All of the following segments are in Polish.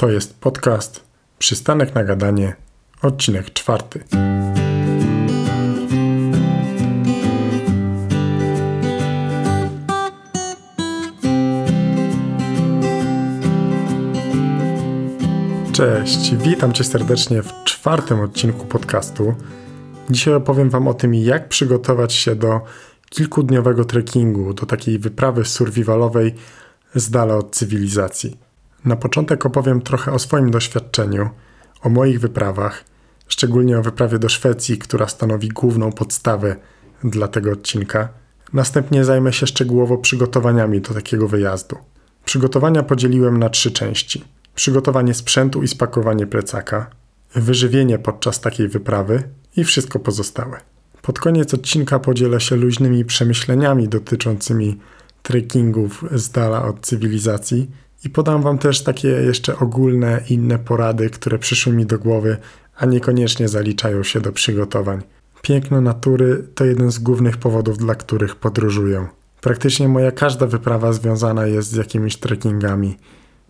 To jest podcast Przystanek na gadanie, odcinek czwarty. Cześć, witam Cię serdecznie w czwartym odcinku podcastu. Dzisiaj opowiem Wam o tym, jak przygotować się do kilkudniowego trekkingu, do takiej wyprawy survivalowej z dala od cywilizacji. Na początek opowiem trochę o swoim doświadczeniu, o moich wyprawach, szczególnie o wyprawie do Szwecji, która stanowi główną podstawę dla tego odcinka. Następnie zajmę się szczegółowo przygotowaniami do takiego wyjazdu. Przygotowania podzieliłem na trzy części: przygotowanie sprzętu i spakowanie plecaka, wyżywienie podczas takiej wyprawy i wszystko pozostałe. Pod koniec odcinka podzielę się luźnymi przemyśleniami dotyczącymi trekkingów z dala od cywilizacji i podam Wam też takie jeszcze ogólne, inne porady, które przyszły mi do głowy, a niekoniecznie zaliczają się do przygotowań. Piękno natury to jeden z głównych powodów, dla których podróżuję. Praktycznie moja każda wyprawa związana jest z jakimiś trekkingami,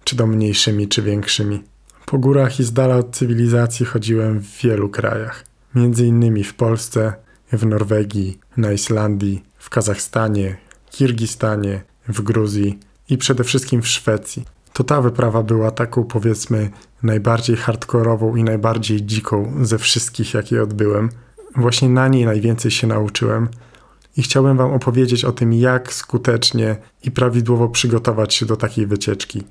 czy to mniejszymi, czy większymi. Po górach i z dala od cywilizacji chodziłem w wielu krajach, między innymi w Polsce, w Norwegii, na Islandii, w Kazachstanie, Kirgistanie, w Gruzji i przede wszystkim w Szwecji. To ta wyprawa była taką powiedzmy najbardziej hardkorową i najbardziej dziką ze wszystkich, jakie odbyłem. Właśnie na niej najwięcej się nauczyłem i chciałbym Wam opowiedzieć o tym, jak skutecznie i prawidłowo przygotować się do takiej wycieczki,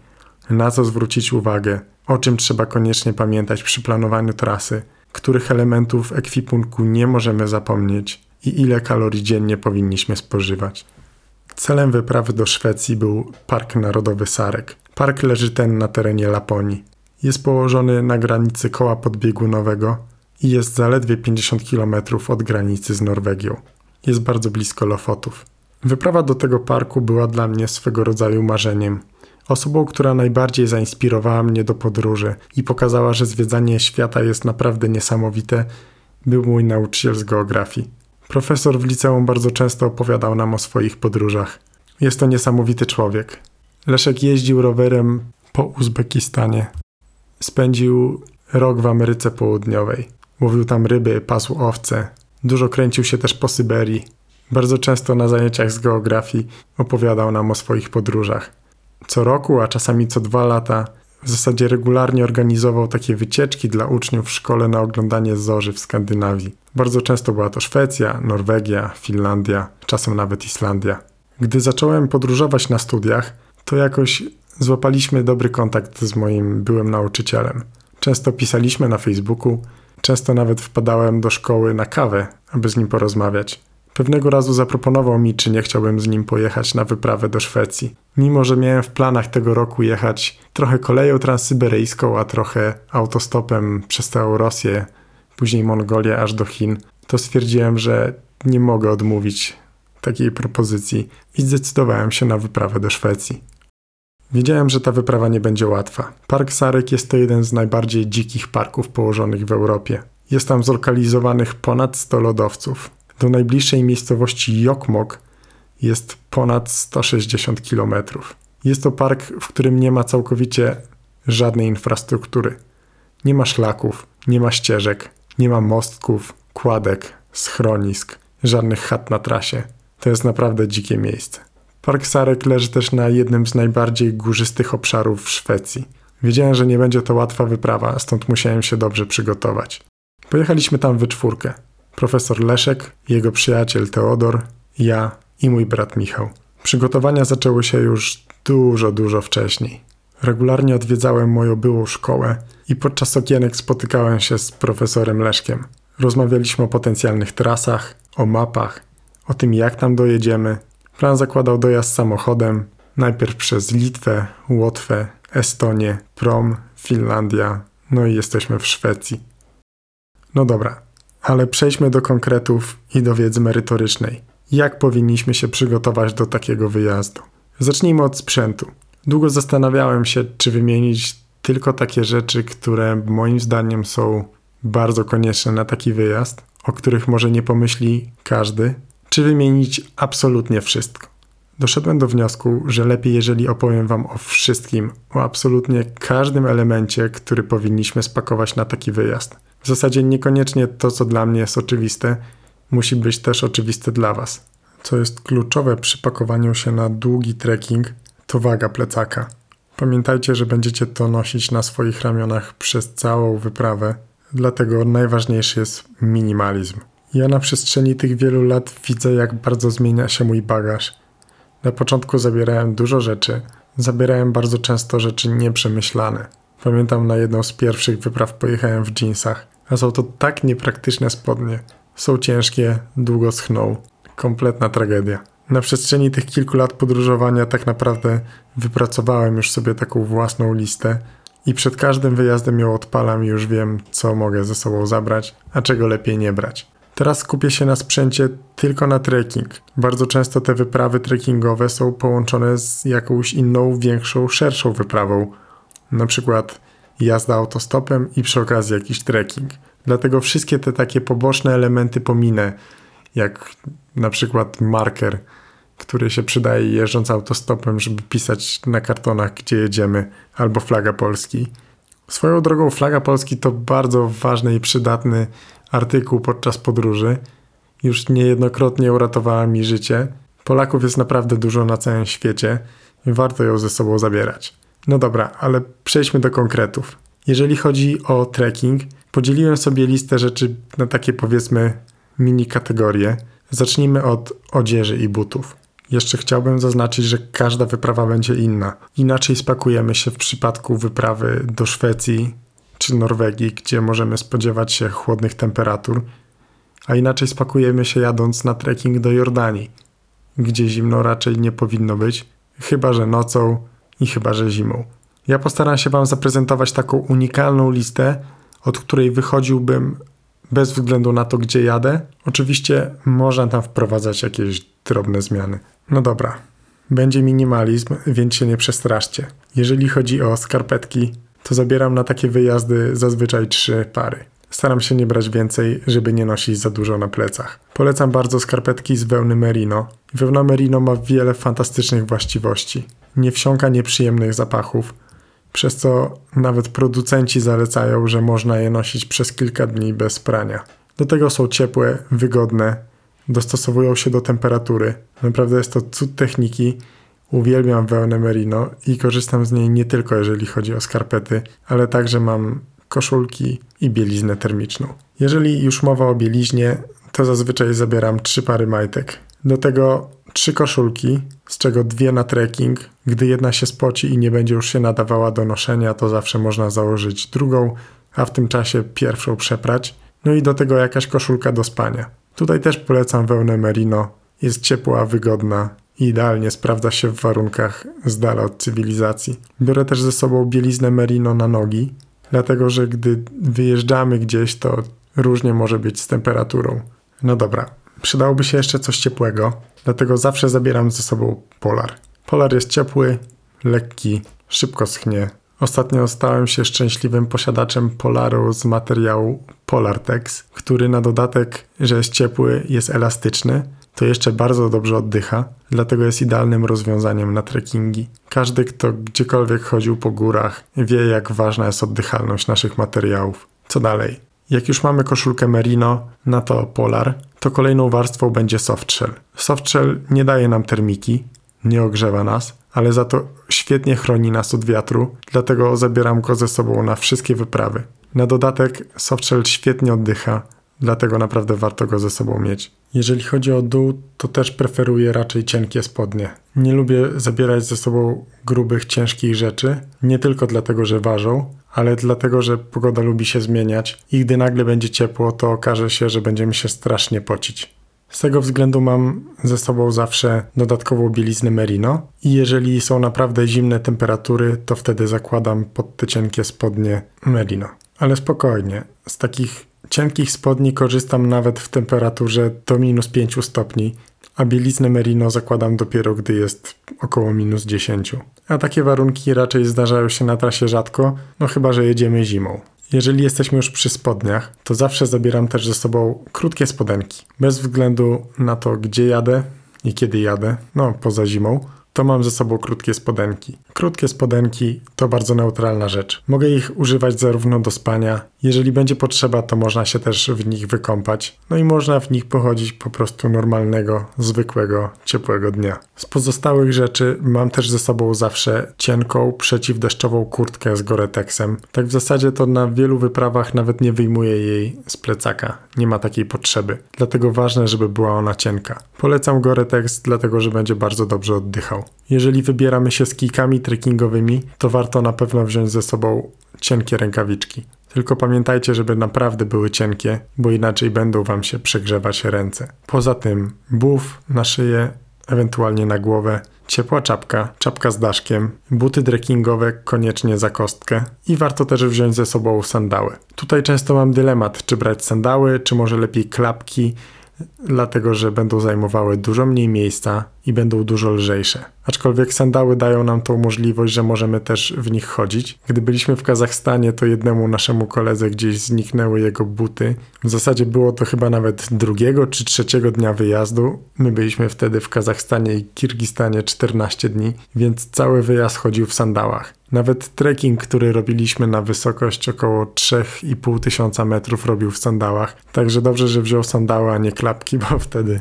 na co zwrócić uwagę, o czym trzeba koniecznie pamiętać przy planowaniu trasy, których elementów ekwipunku nie możemy zapomnieć i ile kalorii dziennie powinniśmy spożywać. Celem wyprawy do Szwecji był Park Narodowy Sarek. Park leży ten na terenie Laponii. Jest położony na granicy koła podbiegunowego i jest zaledwie 50 km od granicy z Norwegią. Jest bardzo blisko Lofotów. Wyprawa do tego parku była dla mnie swego rodzaju marzeniem. Osobą, która najbardziej zainspirowała mnie do podróży i pokazała, że zwiedzanie świata jest naprawdę niesamowite, był mój nauczyciel z geografii. Profesor w liceum bardzo często opowiadał nam o swoich podróżach. Jest to niesamowity człowiek. Leszek jeździł rowerem po Uzbekistanie. Spędził rok w Ameryce Południowej. Łowił tam ryby, pasł owce. Dużo kręcił się też po Syberii. Bardzo często na zajęciach z geografii opowiadał nam o swoich podróżach. Co roku, a czasami co dwa lata, w zasadzie regularnie organizował takie wycieczki dla uczniów w szkole na oglądanie zorzy w Skandynawii. Bardzo często była to Szwecja, Norwegia, Finlandia, czasem nawet Islandia. Gdy zacząłem podróżować na studiach, to jakoś złapaliśmy dobry kontakt z moim byłym nauczycielem. Często pisaliśmy na Facebooku, często nawet wpadałem do szkoły na kawę, aby z nim porozmawiać. Pewnego razu zaproponował mi, czy nie chciałbym z nim pojechać na wyprawę do Szwecji. Mimo, że miałem w planach tego roku jechać trochę koleją transsyberyjską, a trochę autostopem przez całą Rosję, później Mongolię aż do Chin, to stwierdziłem, że nie mogę odmówić takiej propozycji i zdecydowałem się na wyprawę do Szwecji. Wiedziałem, że ta wyprawa nie będzie łatwa. Park Sarek jest to jeden z najbardziej dzikich parków położonych w Europie. Jest tam zlokalizowanych ponad 100 lodowców. Do najbliższej miejscowości Jokmok jest ponad 160 km. Jest to park, w którym nie ma całkowicie żadnej infrastruktury. Nie ma szlaków, nie ma ścieżek, nie ma mostków, kładek, schronisk, żadnych chat na trasie. To jest naprawdę dzikie miejsce. Park Sarek leży też na jednym z najbardziej górzystych obszarów w Szwecji. Wiedziałem, że nie będzie to łatwa wyprawa, stąd musiałem się dobrze przygotować. Pojechaliśmy tam we czwórkę. Profesor Leszek, jego przyjaciel Teodor, ja i mój brat Michał. Przygotowania zaczęły się już dużo, dużo wcześniej. Regularnie odwiedzałem moją byłą szkołę i podczas okienek spotykałem się z profesorem Leszkiem. Rozmawialiśmy o potencjalnych trasach, o mapach, o tym jak tam dojedziemy. Plan zakładał dojazd samochodem, najpierw przez Litwę, Łotwę, Estonię, Prom, Finlandia, no i jesteśmy w Szwecji. No dobra, ale przejdźmy do konkretów i do wiedzy merytorycznej. Jak powinniśmy się przygotować do takiego wyjazdu? Zacznijmy od sprzętu. Długo zastanawiałem się, czy wymienić tylko takie rzeczy, które moim zdaniem są bardzo konieczne na taki wyjazd, o których może nie pomyśli każdy, czy wymienić absolutnie wszystko. doszedłem do wniosku, że lepiej, jeżeli opowiem Wam o wszystkim, o absolutnie każdym elemencie, który powinniśmy spakować na taki wyjazd. W zasadzie niekoniecznie to, co dla mnie jest oczywiste, musi być też oczywiste dla Was. Co jest kluczowe przy pakowaniu się na długi trekking, to waga plecaka. Pamiętajcie, że będziecie to nosić na swoich ramionach przez całą wyprawę, dlatego najważniejszy jest minimalizm. Ja na przestrzeni tych wielu lat widzę, jak bardzo zmienia się mój bagaż. Na początku zabierałem dużo rzeczy, zabierałem bardzo często rzeczy nieprzemyślane. Pamiętam na jedną z pierwszych wypraw pojechałem w jeansach, a są to tak niepraktyczne spodnie. Są ciężkie, długo schną. Kompletna tragedia. Na przestrzeni tych kilku lat podróżowania tak naprawdę wypracowałem już sobie taką własną listę i przed każdym wyjazdem ją odpalam i już wiem, co mogę ze sobą zabrać, a czego lepiej nie brać. Teraz skupię się na sprzęcie tylko na trekking. Bardzo często te wyprawy trekkingowe są połączone z jakąś inną, większą, szerszą wyprawą. Na przykład jazda autostopem i przy okazji jakiś trekking. Dlatego wszystkie te takie poboczne elementy pominę, jak na przykład marker, który się przydaje jeżdżąc autostopem, żeby pisać na kartonach, gdzie jedziemy, albo flaga Polski. Swoją drogą flaga Polski to bardzo ważny i przydatny artykuł podczas podróży. Już niejednokrotnie uratowała mi życie. Polaków jest naprawdę dużo na całym świecie i warto ją ze sobą zabierać. No dobra, ale przejdźmy do konkretów. Jeżeli chodzi o trekking, podzieliłem sobie listę rzeczy na takie powiedzmy mini kategorie. Zacznijmy od odzieży i butów. Jeszcze chciałbym zaznaczyć, że każda wyprawa będzie inna. Inaczej spakujemy się w przypadku wyprawy do Szwecji czy Norwegii, gdzie możemy spodziewać się chłodnych temperatur, a inaczej spakujemy się jadąc na trekking do Jordanii, gdzie zimno raczej nie powinno być, chyba że nocą i chyba że zimą. Ja postaram się Wam zaprezentować taką unikalną listę, od której wychodziłbym bez względu na to, gdzie jadę. Oczywiście można tam wprowadzać jakieś drobne zmiany. No dobra, będzie minimalizm, więc się nie przestraszcie. Jeżeli chodzi o skarpetki, to zabieram na takie wyjazdy zazwyczaj trzy pary. Staram się nie brać więcej, żeby nie nosić za dużo na plecach. Polecam bardzo skarpetki z wełny merino. Wełna merino ma wiele fantastycznych właściwości. Nie wsiąka nieprzyjemnych zapachów, przez co nawet producenci zalecają, że można je nosić przez kilka dni bez prania. Do tego są ciepłe, wygodne, dostosowują się do temperatury. Naprawdę jest to cud techniki Uwielbiam wełnę merino i korzystam z niej nie tylko jeżeli chodzi o skarpety, ale także mam koszulki i bieliznę termiczną. Jeżeli już mowa o bieliźnie, to zazwyczaj zabieram trzy pary majtek. Do tego trzy koszulki, z czego dwie na trekking. Gdy jedna się spoci i nie będzie już się nadawała do noszenia, to zawsze można założyć drugą, a w tym czasie pierwszą przeprać. No i do tego jakaś koszulka do spania. Tutaj też polecam wełnę merino. Jest ciepła, wygodna i idealnie sprawdza się w warunkach z dala od cywilizacji. Biorę też ze sobą bieliznę merino na nogi, dlatego że gdy wyjeżdżamy gdzieś, to różnie może być z temperaturą. No dobra, przydałoby się jeszcze coś ciepłego, dlatego zawsze zabieram ze sobą polar. Polar jest ciepły, lekki, szybko schnie. Ostatnio stałem się szczęśliwym posiadaczem polaru z materiału Polartex, który na dodatek, że jest ciepły, jest elastyczny to jeszcze bardzo dobrze oddycha, dlatego jest idealnym rozwiązaniem na trekkingi. Każdy, kto gdziekolwiek chodził po górach, wie, jak ważna jest oddychalność naszych materiałów. Co dalej? Jak już mamy koszulkę merino, na to polar, to kolejną warstwą będzie softshell. Softshell nie daje nam termiki, nie ogrzewa nas, ale za to świetnie chroni nas od wiatru, dlatego zabieram go ze sobą na wszystkie wyprawy. Na dodatek softshell świetnie oddycha, dlatego naprawdę warto go ze sobą mieć. Jeżeli chodzi o dół, to też preferuję raczej cienkie spodnie. Nie lubię zabierać ze sobą grubych, ciężkich rzeczy, nie tylko dlatego, że ważą, ale dlatego, że pogoda lubi się zmieniać i gdy nagle będzie ciepło, to okaże się, że będziemy się strasznie pocić. Z tego względu mam ze sobą zawsze dodatkową bieliznę merino i jeżeli są naprawdę zimne temperatury, to wtedy zakładam pod te cienkie spodnie merino. Ale spokojnie, z takich Cienkich spodni korzystam nawet w temperaturze do minus 5 stopni, a bieliznę merino zakładam dopiero gdy jest około minus 10. A takie warunki raczej zdarzają się na trasie rzadko, no chyba że jedziemy zimą. Jeżeli jesteśmy już przy spodniach, to zawsze zabieram też ze sobą krótkie spodenki. Bez względu na to, gdzie jadę, i kiedy jadę, no poza zimą, to mam ze sobą krótkie spodenki. Krótkie spodenki to bardzo neutralna rzecz. Mogę ich używać zarówno do spania, jeżeli będzie potrzeba, to można się też w nich wykąpać. No i można w nich pochodzić po prostu normalnego, zwykłego, ciepłego dnia. Z pozostałych rzeczy mam też ze sobą zawsze cienką, przeciwdeszczową kurtkę z Goretexem. Tak w zasadzie to na wielu wyprawach nawet nie wyjmuję jej z plecaka. Nie ma takiej potrzeby. Dlatego ważne, żeby była ona cienka. Polecam Goretex, dlatego że będzie bardzo dobrze oddychał. Jeżeli wybieramy się z kijkami trekkingowymi, to warto na pewno wziąć ze sobą cienkie rękawiczki. Tylko pamiętajcie, żeby naprawdę były cienkie, bo inaczej będą wam się przegrzewać ręce. Poza tym buf na szyję, ewentualnie na głowę, ciepła czapka, czapka z daszkiem, buty trekkingowe koniecznie za kostkę i warto też wziąć ze sobą sandały. Tutaj często mam dylemat, czy brać sandały, czy może lepiej klapki, dlatego że będą zajmowały dużo mniej miejsca i będą dużo lżejsze. Aczkolwiek sandały dają nam tą możliwość, że możemy też w nich chodzić. Gdy byliśmy w Kazachstanie, to jednemu naszemu koledze gdzieś zniknęły jego buty. W zasadzie było to chyba nawet drugiego czy trzeciego dnia wyjazdu. My byliśmy wtedy w Kazachstanie i Kirgistanie 14 dni, więc cały wyjazd chodził w sandałach. Nawet trekking, który robiliśmy na wysokość około 3,5 tysiąca metrów, robił w sandałach. Także dobrze, że wziął sandały, a nie klapki, bo wtedy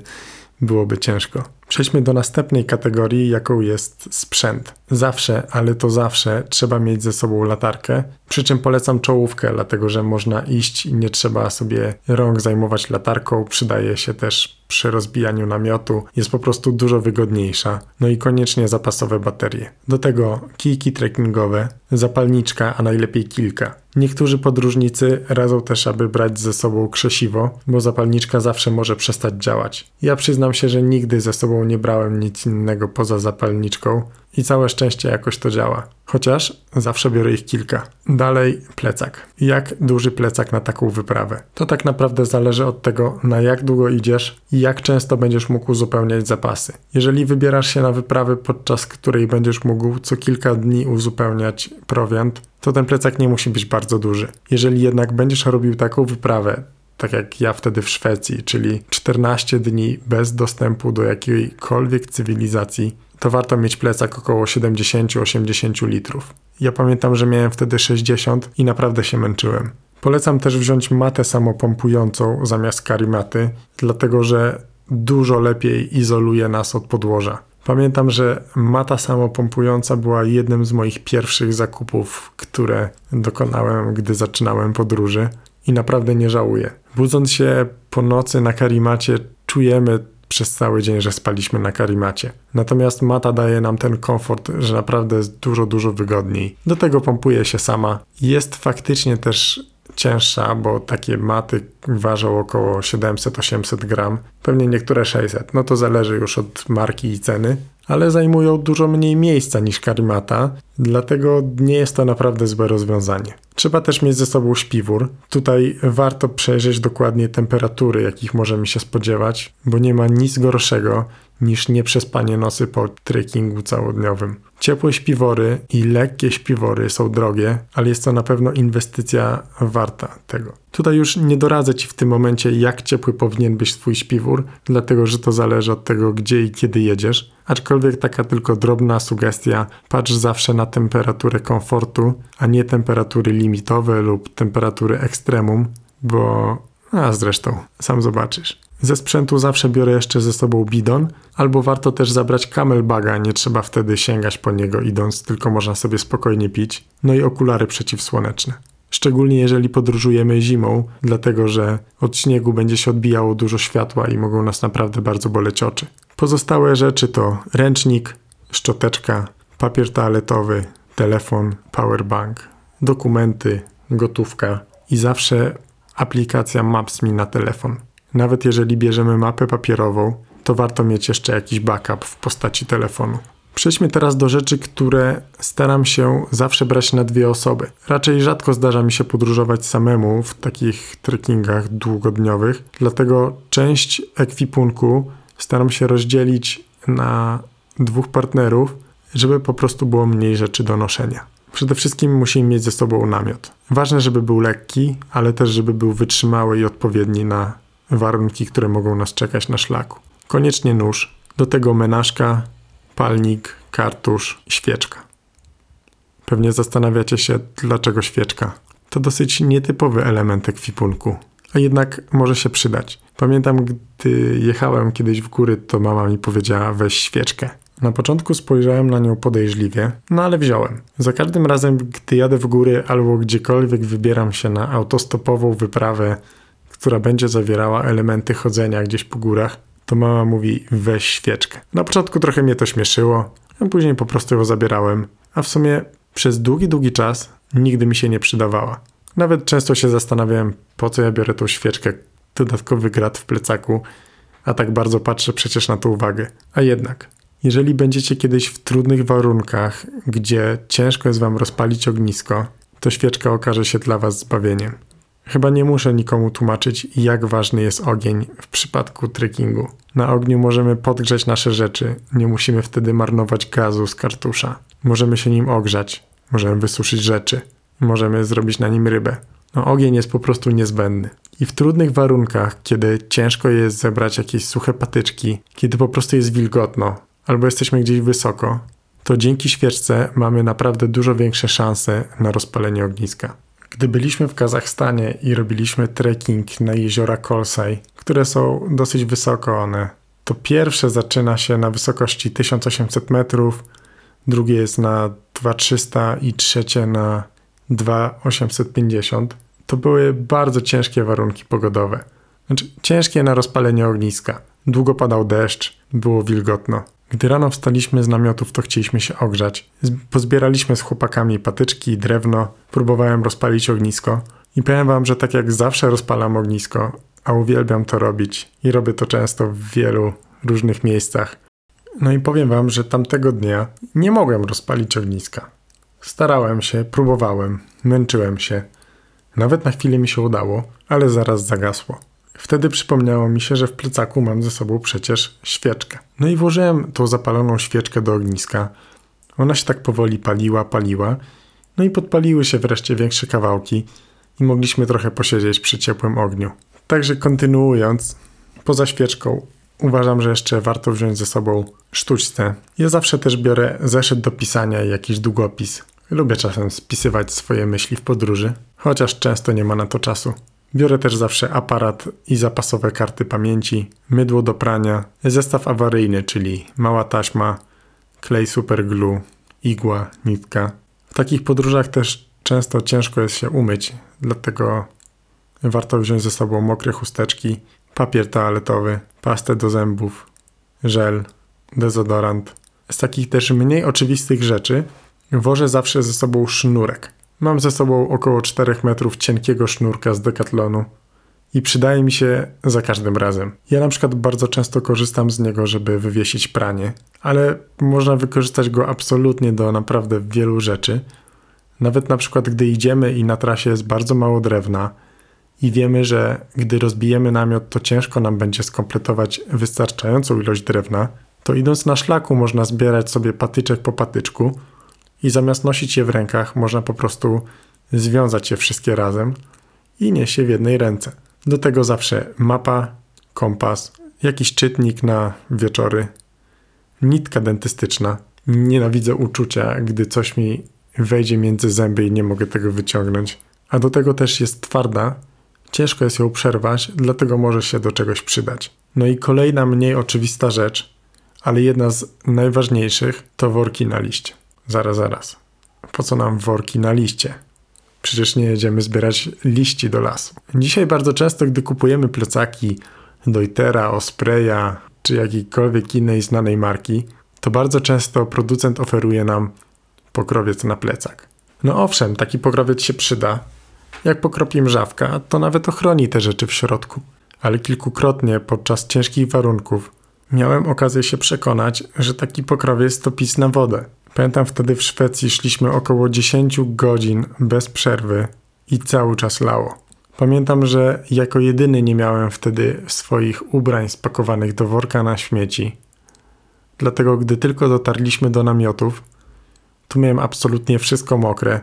byłoby ciężko. Przejdźmy do następnej kategorii, jaką jest sprzęt. Zawsze, ale to zawsze trzeba mieć ze sobą latarkę, przy czym polecam czołówkę, dlatego że można iść i nie trzeba sobie rąk zajmować latarką, przydaje się też przy rozbijaniu namiotu, jest po prostu dużo wygodniejsza. No i koniecznie zapasowe baterie. Do tego kijki trekkingowe, zapalniczka, a najlepiej kilka. Niektórzy podróżnicy radzą też, aby brać ze sobą krzesiwo, bo zapalniczka zawsze może przestać działać. Ja przyznam się, że nigdy ze sobą nie brałem nic innego poza zapalniczką i całe szczęście jakoś to działa. Chociaż zawsze biorę ich kilka. Dalej plecak. Jak duży plecak na taką wyprawę? To tak naprawdę zależy od tego, na jak długo idziesz i jak często będziesz mógł uzupełniać zapasy. Jeżeli wybierasz się na wyprawę, podczas której będziesz mógł co kilka dni uzupełniać prowiant, to ten plecak nie musi być bardzo duży. Jeżeli jednak będziesz robił taką wyprawę, tak jak ja wtedy w Szwecji, czyli 14 dni bez dostępu do jakiejkolwiek cywilizacji, to warto mieć plecak około 70-80 litrów. Ja pamiętam, że miałem wtedy 60 i naprawdę się męczyłem. Polecam też wziąć matę samopompującą zamiast karimaty, dlatego że dużo lepiej izoluje nas od podłoża. Pamiętam, że mata samopompująca była jednym z moich pierwszych zakupów, które dokonałem, gdy zaczynałem podróży i naprawdę nie żałuję. Budząc się po nocy na karimacie, czujemy przez cały dzień, że spaliśmy na karimacie. Natomiast mata daje nam ten komfort, że naprawdę jest dużo, dużo wygodniej. Do tego pompuje się sama. Jest faktycznie też cięższa, bo takie maty ważą około 700-800 gram, pewnie niektóre 600. No to zależy już od marki i ceny, ale zajmują dużo mniej miejsca niż karimata, dlatego nie jest to naprawdę złe rozwiązanie. Trzeba też mieć ze sobą śpiwór. Tutaj warto przejrzeć dokładnie temperatury, jakich możemy się spodziewać, bo nie ma nic gorszego niż nieprzespanie nosy po trekkingu całodniowym. Ciepłe śpiwory i lekkie śpiwory są drogie, ale jest to na pewno inwestycja warta tego. Tutaj już nie doradzę Ci w tym momencie, jak ciepły powinien być Twój śpiwór, dlatego że to zależy od tego, gdzie i kiedy jedziesz. Aczkolwiek taka tylko drobna sugestia, patrz zawsze na temperaturę komfortu, a nie temperatury limitowe lub temperatury ekstremum, bo a zresztą, sam zobaczysz. Ze sprzętu zawsze biorę jeszcze ze sobą bidon, albo warto też zabrać camelbaga, nie trzeba wtedy sięgać po niego idąc, tylko można sobie spokojnie pić. No i okulary przeciwsłoneczne. Szczególnie jeżeli podróżujemy zimą, dlatego że od śniegu będzie się odbijało dużo światła i mogą nas naprawdę bardzo boleć oczy. Pozostałe rzeczy to ręcznik, szczoteczka, papier toaletowy, telefon, powerbank, dokumenty, gotówka i zawsze aplikacja Maps.me na telefon. Nawet jeżeli bierzemy mapę papierową, to warto mieć jeszcze jakiś backup w postaci telefonu. Przejdźmy teraz do rzeczy, które staram się zawsze brać na dwie osoby. Raczej rzadko zdarza mi się podróżować samemu w takich trekkingach długodniowych, dlatego część ekwipunku staram się rozdzielić na dwóch partnerów, żeby po prostu było mniej rzeczy do noszenia. Przede wszystkim musimy mieć ze sobą namiot. Ważne, żeby był lekki, ale też, żeby był wytrzymały i odpowiedni na warunki, które mogą nas czekać na szlaku. Koniecznie nóż, Do tego menażka, palnik, kartusz, świeczka. Pewnie zastanawiacie się, dlaczego świeczka. To dosyć nietypowy element ekwipunku, a jednak może się przydać. Pamiętam, gdy jechałem kiedyś w góry, to mama mi powiedziała: weź świeczkę. Na początku spojrzałem na nią podejrzliwie, no ale wziąłem. Za każdym razem, gdy jadę w góry albo gdziekolwiek wybieram się na autostopową wyprawę, która będzie zawierała elementy chodzenia gdzieś po górach, to mama mówi: weź świeczkę. Na początku trochę mnie to śmieszyło, a później po prostu ją zabierałem, a w sumie przez długi, długi czas nigdy mi się nie przydawała. Nawet często się zastanawiałem, po co ja biorę tą świeczkę, dodatkowy grat w plecaku, a tak bardzo patrzę przecież na tą uwagę. A jednak, jeżeli będziecie kiedyś w trudnych warunkach, gdzie ciężko jest wam rozpalić ognisko, to świeczka okaże się dla was zbawieniem. Chyba nie muszę nikomu tłumaczyć, jak ważny jest ogień w przypadku trekkingu. Na ogniu możemy podgrzać nasze rzeczy, nie musimy wtedy marnować gazu z kartusza. Możemy się nim ogrzać, możemy wysuszyć rzeczy, możemy zrobić na nim rybę. No, ogień jest po prostu niezbędny. I w trudnych warunkach, kiedy ciężko jest zebrać jakieś suche patyczki, kiedy po prostu jest wilgotno, albo jesteśmy gdzieś wysoko, to dzięki świeczce mamy naprawdę dużo większe szanse na rozpalenie ogniska. Gdy byliśmy w Kazachstanie i robiliśmy trekking na jeziora Kolsaj, które są dosyć wysoko one, to pierwsze zaczyna się na wysokości 1800 metrów, drugie jest na 2300 i trzecie na 2850. To były bardzo ciężkie warunki pogodowe. Znaczy, ciężkie na rozpalenie ogniska. Długo padał deszcz, było wilgotno. Gdy rano wstaliśmy z namiotów, to chcieliśmy się ogrzać. Pozbieraliśmy z chłopakami patyczki i drewno, próbowałem rozpalić ognisko. I powiem wam, że tak jak zawsze rozpalam ognisko, a uwielbiam to robić i robię to często w wielu różnych miejscach. No i powiem wam, że tamtego dnia nie mogłem rozpalić ogniska. Starałem się, próbowałem, męczyłem się. Nawet na chwilę mi się udało, ale zaraz zagasło. Wtedy przypomniało mi się, że w plecaku mam ze sobą przecież świeczkę. No i włożyłem tą zapaloną świeczkę do ogniska. Ona się tak powoli paliła, paliła. No i podpaliły się wreszcie większe kawałki i mogliśmy trochę posiedzieć przy ciepłym ogniu. Także kontynuując, poza świeczką uważam, że jeszcze warto wziąć ze sobą sztućce. Ja zawsze też biorę zeszyt do pisania i jakiś długopis. Lubię czasem spisywać swoje myśli w podróży, chociaż często nie ma na to czasu. Biorę też zawsze aparat i zapasowe karty pamięci, mydło do prania, zestaw awaryjny, czyli mała taśma, klej superglue, igła, nitka. W takich podróżach też często ciężko jest się umyć, dlatego warto wziąć ze sobą mokre chusteczki, papier toaletowy, pastę do zębów, żel, dezodorant. Z takich też mniej oczywistych rzeczy wożę zawsze ze sobą sznurek. Mam ze sobą około 4 metrów cienkiego sznurka z Decathlonu i przydaje mi się za każdym razem. Ja na przykład bardzo często korzystam z niego, żeby wywiesić pranie, ale można wykorzystać go absolutnie do naprawdę wielu rzeczy. Nawet na przykład gdy idziemy i na trasie jest bardzo mało drewna i wiemy, że gdy rozbijemy namiot, to ciężko nam będzie skompletować wystarczającą ilość drewna, to idąc na szlaku można zbierać sobie patyczek po patyczku i zamiast nosić je w rękach, można po prostu związać je wszystkie razem i nieść je w jednej ręce. Do tego zawsze mapa, kompas, jakiś czytnik na wieczory, nitka dentystyczna. Nienawidzę uczucia, gdy coś mi wejdzie między zęby i nie mogę tego wyciągnąć. A do tego też jest twarda, ciężko jest ją przerwać, dlatego może się do czegoś przydać. No i kolejna mniej oczywista rzecz, ale jedna z najważniejszych to worki na liście. Zaraz, zaraz. Po co nam worki na liście? Przecież nie jedziemy zbierać liści do lasu. Dzisiaj bardzo często, gdy kupujemy plecaki Deutera, Ospreya czy jakiejkolwiek innej znanej marki, to bardzo często producent oferuje nam pokrowiec na plecak. No owszem, taki pokrowiec się przyda. Jak pokropi mrzawka, to nawet ochroni te rzeczy w środku. Ale kilkukrotnie podczas ciężkich warunków miałem okazję się przekonać, że taki pokrowiec to pis na wodę. Pamiętam wtedy w Szwecji szliśmy około 10 godzin bez przerwy i cały czas lało. Pamiętam, że jako jedyny nie miałem wtedy swoich ubrań spakowanych do worka na śmieci. Dlatego, gdy tylko dotarliśmy do namiotów, tu miałem absolutnie wszystko mokre,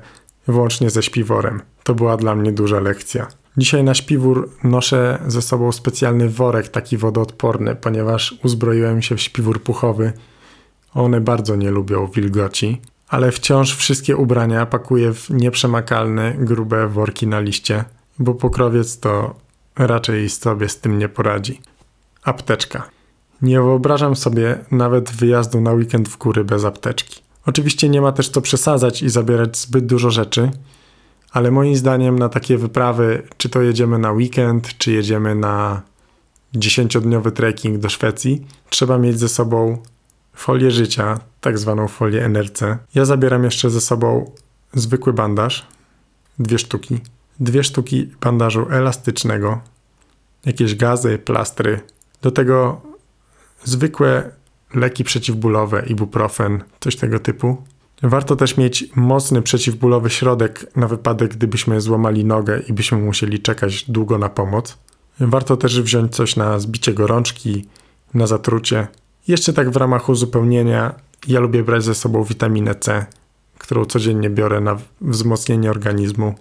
włącznie ze śpiworem. To była dla mnie duża lekcja. Dzisiaj na śpiwór noszę ze sobą specjalny worek, taki wodoodporny, ponieważ uzbroiłem się w śpiwór puchowy. One bardzo nie lubią wilgoci, ale wciąż wszystkie ubrania pakuję w nieprzemakalne, grube worki na liście, bo pokrowiec to raczej sobie z tym nie poradzi. Apteczka. Nie wyobrażam sobie nawet wyjazdu na weekend w góry bez apteczki. Oczywiście nie ma też co przesadzać i zabierać zbyt dużo rzeczy, ale moim zdaniem na takie wyprawy, czy to jedziemy na weekend, czy jedziemy na dziesięciodniowy trekking do Szwecji, trzeba mieć ze sobą folię życia, tak zwaną folię NRC. Ja zabieram jeszcze ze sobą zwykły bandaż, dwie sztuki, dwie sztuki bandażu elastycznego, jakieś gazy, plastry, do tego zwykłe leki przeciwbólowe, ibuprofen, coś tego typu. Warto też mieć mocny przeciwbólowy środek na wypadek, gdybyśmy złamali nogę i byśmy musieli czekać długo na pomoc. Warto też wziąć coś na zbicie gorączki, na zatrucie. Jeszcze tak w ramach uzupełnienia, ja lubię brać ze sobą witaminę C, którą codziennie biorę na wzmocnienie organizmu,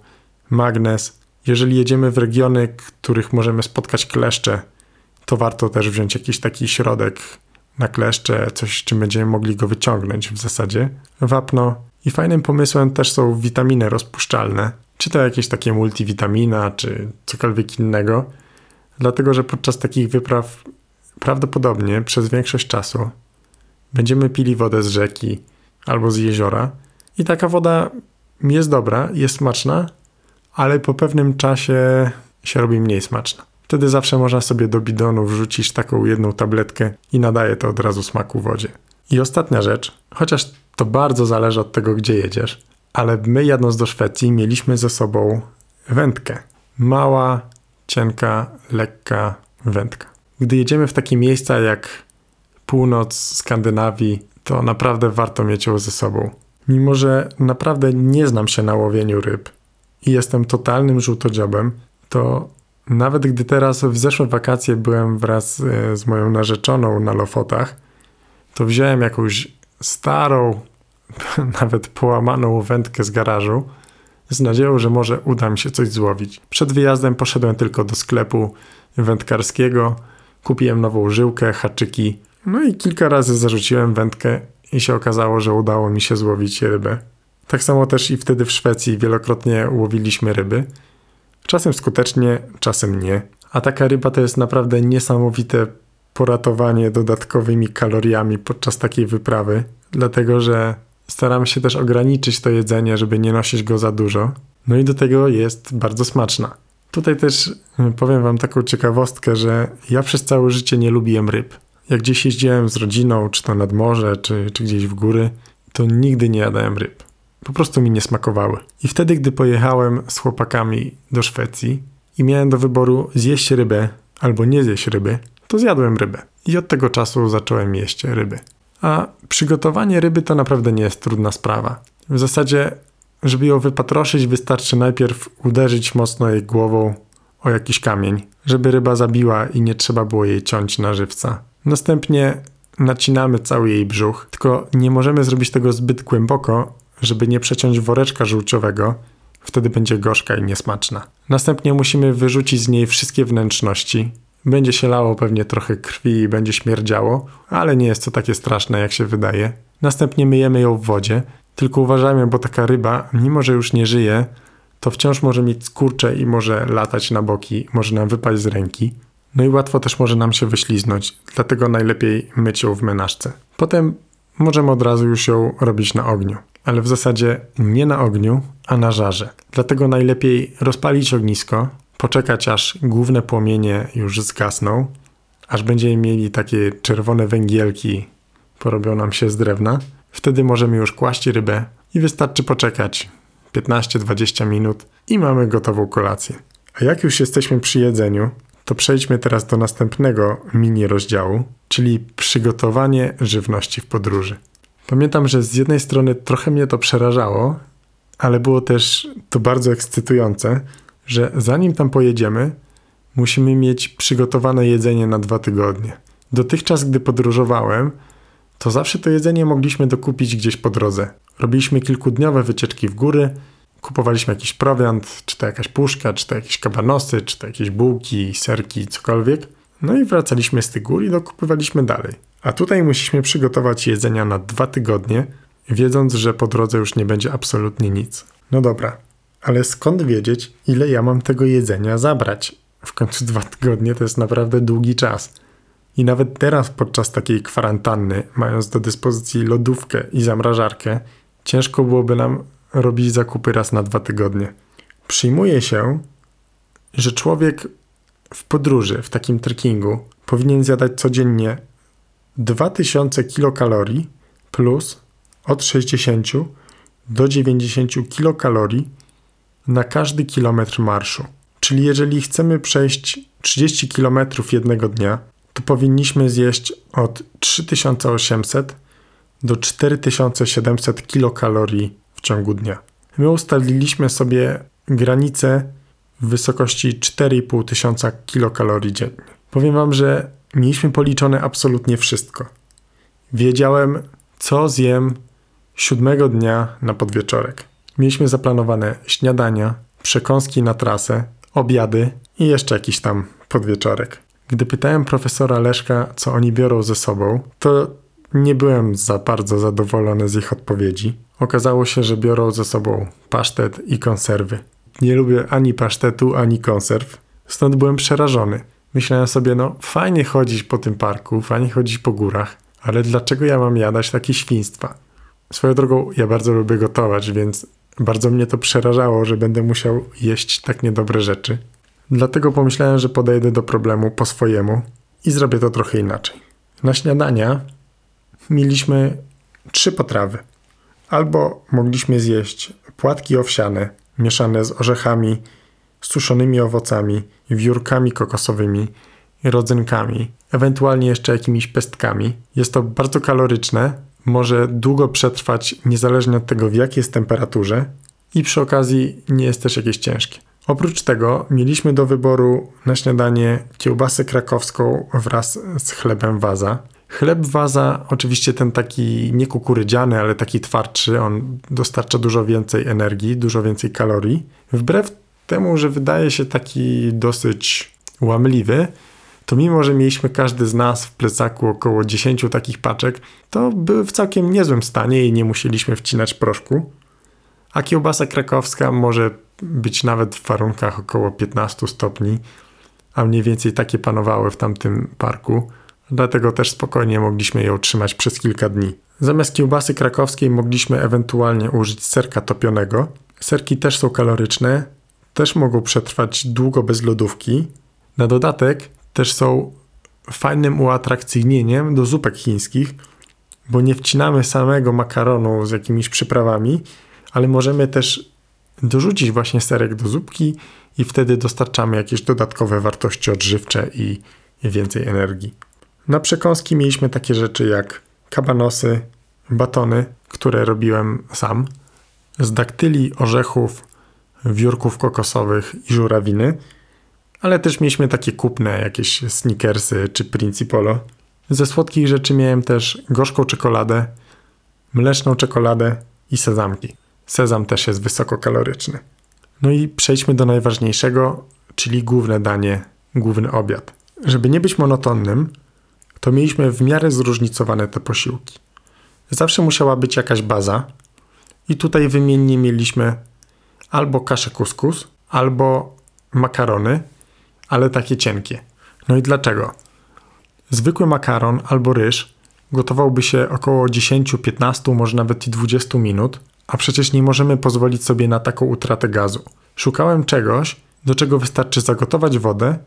magnez. Jeżeli jedziemy w regiony, których możemy spotkać kleszcze, to warto też wziąć jakiś taki środek na kleszcze, coś, czym będziemy mogli go wyciągnąć w zasadzie. Wapno. I fajnym pomysłem też są witaminy rozpuszczalne, czy to jakieś takie multivitamina, czy cokolwiek innego, dlatego że podczas takich wypraw prawdopodobnie przez większość czasu będziemy pili wodę z rzeki albo z jeziora i taka woda jest dobra, jest smaczna, ale po pewnym czasie się robi mniej smaczna. Wtedy zawsze można sobie do bidonu wrzucić taką jedną tabletkę i nadaje to od razu smaku wodzie. I ostatnia rzecz, chociaż to bardzo zależy od tego, gdzie jedziesz, ale my jadąc do Szwecji mieliśmy ze sobą wędkę. Mała, cienka, lekka wędka. Gdy jedziemy w takie miejsca jak północ Skandynawii, to naprawdę warto mieć ją ze sobą. Mimo, że naprawdę nie znam się na łowieniu ryb i jestem totalnym żółtodziobem, to nawet gdy teraz w zeszłe wakacje byłem wraz e, z moją narzeczoną na Lofotach, to wziąłem jakąś starą, nawet połamaną wędkę z garażu z nadzieją, że może uda mi się coś złowić. Przed wyjazdem poszedłem tylko do sklepu wędkarskiego, kupiłem nową żyłkę, haczyki, no i kilka razy zarzuciłem wędkę i się okazało, że udało mi się złowić rybę. Tak samo też i wtedy w Szwecji wielokrotnie łowiliśmy ryby. Czasem skutecznie, czasem nie. A taka ryba to jest naprawdę niesamowite poratowanie dodatkowymi kaloriami podczas takiej wyprawy, dlatego że staramy się też ograniczyć to jedzenie, żeby nie nosić go za dużo. No i do tego jest bardzo smaczna. Tutaj też y, powiem Wam taką ciekawostkę, że ja przez całe życie nie lubiłem ryb. Jak gdzieś jeździłem z rodziną, czy to nad morze, czy, czy gdzieś w góry, to nigdy nie jadałem ryb po prostu mi nie smakowały. I wtedy, gdy pojechałem z chłopakami do Szwecji i miałem do wyboru zjeść rybę albo nie zjeść ryby, to zjadłem rybę. I od tego czasu zacząłem jeść ryby. A przygotowanie ryby to naprawdę nie jest trudna sprawa. W zasadzie, żeby ją wypatroszyć, wystarczy najpierw uderzyć mocno jej głową o jakiś kamień, żeby ryba zabiła i nie trzeba było jej ciąć na żywca. Następnie nacinamy cały jej brzuch, tylko nie możemy zrobić tego zbyt głęboko, żeby nie przeciąć woreczka żółciowego, wtedy będzie gorzka i niesmaczna. Następnie musimy wyrzucić z niej wszystkie wnętrzności. Będzie się lało pewnie trochę krwi i będzie śmierdziało, ale nie jest to takie straszne jak się wydaje. Następnie myjemy ją w wodzie, tylko uważajmy, bo taka ryba, mimo że już nie żyje, to wciąż może mieć skurcze i może latać na boki, może nam wypaść z ręki. No i łatwo też może nam się wyśliznąć, dlatego najlepiej myć ją w menażce. Potem możemy od razu już ją robić na ogniu ale w zasadzie nie na ogniu, a na żarze. Dlatego najlepiej rozpalić ognisko, poczekać aż główne płomienie już zgasną, aż będziemy mieli takie czerwone węgielki, porobią nam się z drewna. Wtedy możemy już kłaść rybę i wystarczy poczekać 15-20 minut i mamy gotową kolację. A jak już jesteśmy przy jedzeniu, to przejdźmy teraz do następnego mini rozdziału, czyli przygotowanie żywności w podróży. Pamiętam, że z jednej strony trochę mnie to przerażało, ale było też to bardzo ekscytujące, że zanim tam pojedziemy, musimy mieć przygotowane jedzenie na dwa tygodnie. Dotychczas, gdy podróżowałem, to zawsze to jedzenie mogliśmy dokupić gdzieś po drodze. Robiliśmy kilkudniowe wycieczki w góry, kupowaliśmy jakiś prowiant, czy to jakaś puszka, czy to jakieś kabanosy, czy to jakieś bułki, serki, cokolwiek. No i wracaliśmy z tych gór i dokupywaliśmy dalej. A tutaj musieliśmy przygotować jedzenia na dwa tygodnie, wiedząc, że po drodze już nie będzie absolutnie nic. No dobra, ale skąd wiedzieć, ile ja mam tego jedzenia zabrać? W końcu dwa tygodnie to jest naprawdę długi czas. I nawet teraz, podczas takiej kwarantanny, mając do dyspozycji lodówkę i zamrażarkę, ciężko byłoby nam robić zakupy raz na dwa tygodnie. Przyjmuje się, że człowiek w podróży, w takim trekkingu, powinien zjadać codziennie 2000 kilokalorii plus od 60 do 90 kilokalorii na każdy kilometr marszu. Czyli jeżeli chcemy przejść 30 kilometrów jednego dnia, to powinniśmy zjeść od 3800 do 4700 kilokalorii w ciągu dnia. My ustaliliśmy sobie granicę w wysokości 4,5 tysiąca kilokalorii dziennie. Powiem Wam, że mieliśmy policzone absolutnie wszystko. Wiedziałem, co zjem siódmego dnia na podwieczorek. Mieliśmy zaplanowane śniadania, przekąski na trasę, obiady i jeszcze jakiś tam podwieczorek. Gdy pytałem profesora Leszka, co oni biorą ze sobą, to nie byłem za bardzo zadowolony z ich odpowiedzi. Okazało się, że biorą ze sobą pasztet i konserwy. Nie lubię ani pasztetu, ani konserw, stąd byłem przerażony. Myślałem sobie, no fajnie chodzić po tym parku, fajnie chodzić po górach, ale dlaczego ja mam jadać takie świństwa? Swoją drogą, ja bardzo lubię gotować, więc bardzo mnie to przerażało, że będę musiał jeść tak niedobre rzeczy. Dlatego pomyślałem, że podejdę do problemu po swojemu i zrobię to trochę inaczej. Na śniadania mieliśmy trzy potrawy. Albo mogliśmy zjeść płatki owsiane, mieszane z orzechami, suszonymi owocami, wiórkami kokosowymi, rodzynkami, ewentualnie jeszcze jakimiś pestkami. Jest to bardzo kaloryczne, może długo przetrwać niezależnie od tego w jakiej jest temperaturze i przy okazji nie jest też jakieś ciężkie. Oprócz tego mieliśmy do wyboru na śniadanie kiełbasę krakowską wraz z chlebem waza. Chleb waza, oczywiście ten taki nie kukurydziany, ale taki twardszy, on dostarcza dużo więcej energii, dużo więcej kalorii. Wbrew temu, że wydaje się taki dosyć łamliwy, to mimo, że mieliśmy każdy z nas w plecaku około 10 takich paczek, to były w całkiem niezłym stanie i nie musieliśmy wcinać proszku. A kiełbasa krakowska może być nawet w warunkach około 15 stopni, a mniej więcej takie panowały w tamtym parku, dlatego też spokojnie mogliśmy je utrzymać przez kilka dni. Zamiast kiełbasy krakowskiej mogliśmy ewentualnie użyć serka topionego. Serki też są kaloryczne, też mogą przetrwać długo bez lodówki. Na dodatek też są fajnym uatrakcyjnieniem do zupek chińskich, bo nie wcinamy samego makaronu z jakimiś przyprawami, ale możemy też dorzucić właśnie serek do zupki i wtedy dostarczamy jakieś dodatkowe wartości odżywcze i więcej energii. Na przekąski mieliśmy takie rzeczy jak kabanosy, batony, które robiłem sam, z daktyli, orzechów, wiórków kokosowych i żurawiny, ale też mieliśmy takie kupne jakieś sneakersy czy principolo. Ze słodkich rzeczy miałem też gorzką czekoladę, mleczną czekoladę i sezamki. Sezam też jest wysokokaloryczny. No i przejdźmy do najważniejszego, czyli główne danie, główny obiad. Żeby nie być monotonnym, to mieliśmy w miarę zróżnicowane te posiłki. Zawsze musiała być jakaś baza, i tutaj wymiennie mieliśmy albo kaszę kuskus, albo makarony, ale takie cienkie. No i dlaczego? Zwykły makaron albo ryż gotowałby się około 10, 15, może nawet i 20 minut, a przecież nie możemy pozwolić sobie na taką utratę gazu. Szukałem czegoś, do czego wystarczy zagotować wodę,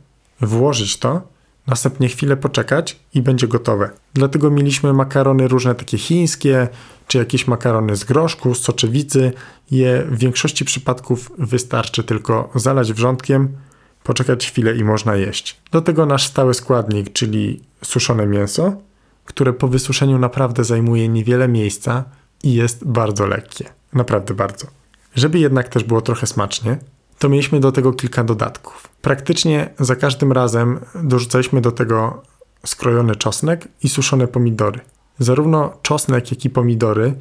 włożyć to, następnie chwilę poczekać i będzie gotowe. Dlatego mieliśmy makarony różne takie chińskie, czy jakieś makarony z groszku, z soczewicy. Je w większości przypadków wystarczy tylko zalać wrzątkiem, poczekać chwilę i można jeść. Do tego nasz stały składnik, czyli suszone mięso, które po wysuszeniu naprawdę zajmuje niewiele miejsca i jest bardzo lekkie. Naprawdę bardzo. Żeby jednak też było trochę smacznie, to mieliśmy do tego kilka dodatków. Praktycznie za każdym razem dorzucaliśmy do tego skrojony czosnek i suszone pomidory. Zarówno czosnek, jak i pomidory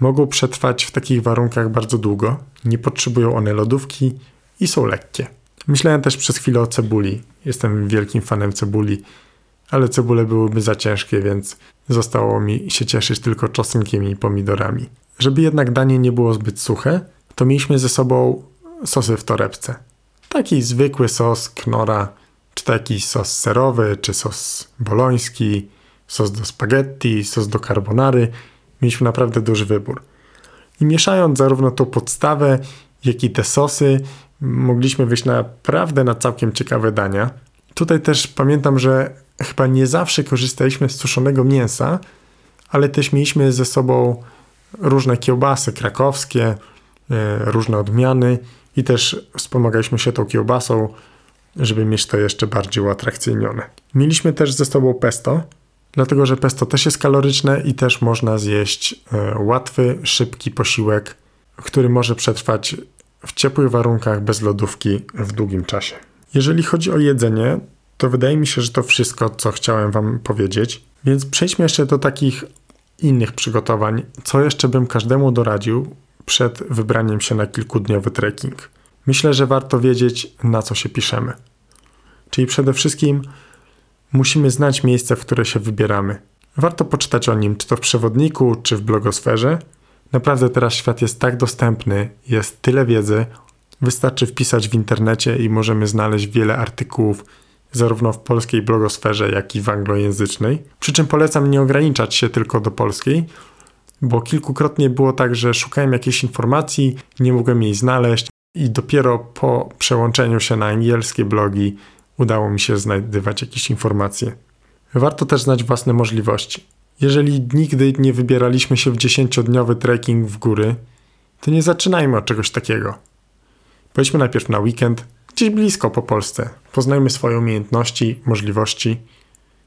mogą przetrwać w takich warunkach bardzo długo, nie potrzebują one lodówki i są lekkie. Myślałem też przez chwilę o cebuli. Jestem wielkim fanem cebuli, ale cebule byłyby za ciężkie, więc zostało mi się cieszyć tylko czosnkiem i pomidorami. Żeby jednak danie nie było zbyt suche, to mieliśmy ze sobą sosy w torebce. Taki zwykły sos knora, czy taki sos serowy, czy sos boloński, sos do spaghetti, sos do carbonary. Mieliśmy naprawdę duży wybór. I mieszając zarówno tą podstawę, jak i te sosy, mogliśmy wyjść naprawdę na całkiem ciekawe dania. Tutaj też pamiętam, że chyba nie zawsze korzystaliśmy z suszonego mięsa, ale też mieliśmy ze sobą różne kiełbasy krakowskie, e, różne odmiany i też wspomagaliśmy się tą kiełbasą, żeby mieć to jeszcze bardziej uatrakcyjnione. Mieliśmy też ze sobą pesto, dlatego że pesto też jest kaloryczne i też można zjeść e, łatwy, szybki posiłek, który może przetrwać w ciepłych warunkach bez lodówki w długim czasie. Jeżeli chodzi o jedzenie, to wydaje mi się, że to wszystko, co chciałem Wam powiedzieć. Więc przejdźmy jeszcze do takich innych przygotowań, co jeszcze bym każdemu doradził przed wybraniem się na kilkudniowy trekking. Myślę, że warto wiedzieć, na co się piszemy. Czyli przede wszystkim musimy znać miejsce, w które się wybieramy. Warto poczytać o nim, czy to w przewodniku, czy w blogosferze. Naprawdę teraz świat jest tak dostępny, jest tyle wiedzy. Wystarczy wpisać w internecie i możemy znaleźć wiele artykułów, zarówno w polskiej blogosferze, jak i w anglojęzycznej. Przy czym polecam nie ograniczać się tylko do polskiej, bo kilkukrotnie było tak, że szukałem jakiejś informacji, nie mogłem jej znaleźć i dopiero po przełączeniu się na angielskie blogi udało mi się znajdywać jakieś informacje. Warto też znać własne możliwości. Jeżeli nigdy nie wybieraliśmy się w dziesięciodniowy trekking w góry, to nie zaczynajmy od czegoś takiego. Pojdźmy najpierw na weekend, gdzieś blisko po Polsce, poznajmy swoje umiejętności, możliwości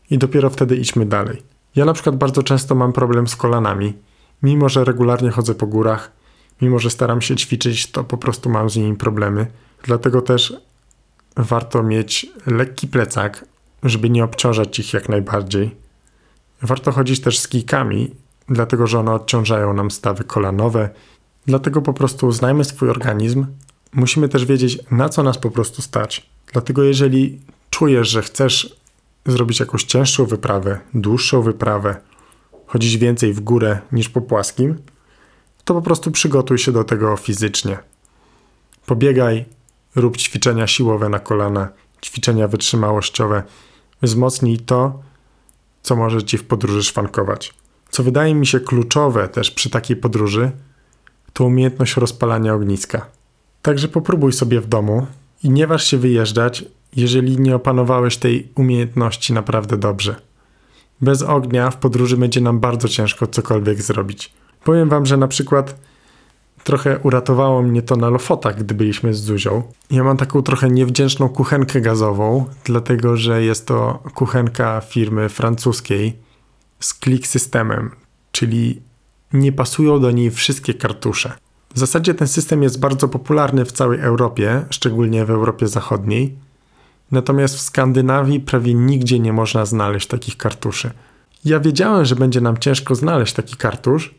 i dopiero wtedy idźmy dalej. Ja na przykład bardzo często mam problem z kolanami. Mimo, że regularnie chodzę po górach, mimo, że staram się ćwiczyć, to po prostu mam z nimi problemy. Dlatego też warto mieć lekki plecak, żeby nie obciążać ich jak najbardziej. Warto chodzić też z kijkami, dlatego że one odciążają nam stawy kolanowe. Dlatego po prostu znajmy swój organizm. Musimy też wiedzieć, na co nas po prostu stać. Dlatego jeżeli czujesz, że chcesz zrobić jakąś cięższą wyprawę, dłuższą wyprawę, chodzić więcej w górę niż po płaskim, to po prostu przygotuj się do tego fizycznie. Pobiegaj, rób ćwiczenia siłowe na kolana, ćwiczenia wytrzymałościowe. Wzmocnij to, co może ci w podróży szwankować. Co wydaje mi się kluczowe też przy takiej podróży, to umiejętność rozpalania ogniska. Także popróbuj sobie w domu i nie waż się wyjeżdżać, jeżeli nie opanowałeś tej umiejętności naprawdę dobrze. Bez ognia w podróży będzie nam bardzo ciężko cokolwiek zrobić. Powiem wam, że na przykład trochę uratowało mnie to na Lofotach, gdy byliśmy z Zuzią. Ja mam taką trochę niewdzięczną kuchenkę gazową, dlatego że jest to kuchenka firmy francuskiej z click systemem, czyli nie pasują do niej wszystkie kartusze. W zasadzie ten system jest bardzo popularny w całej Europie, szczególnie w Europie Zachodniej. Natomiast w Skandynawii prawie nigdzie nie można znaleźć takich kartuszy. Ja wiedziałem, że będzie nam ciężko znaleźć taki kartusz,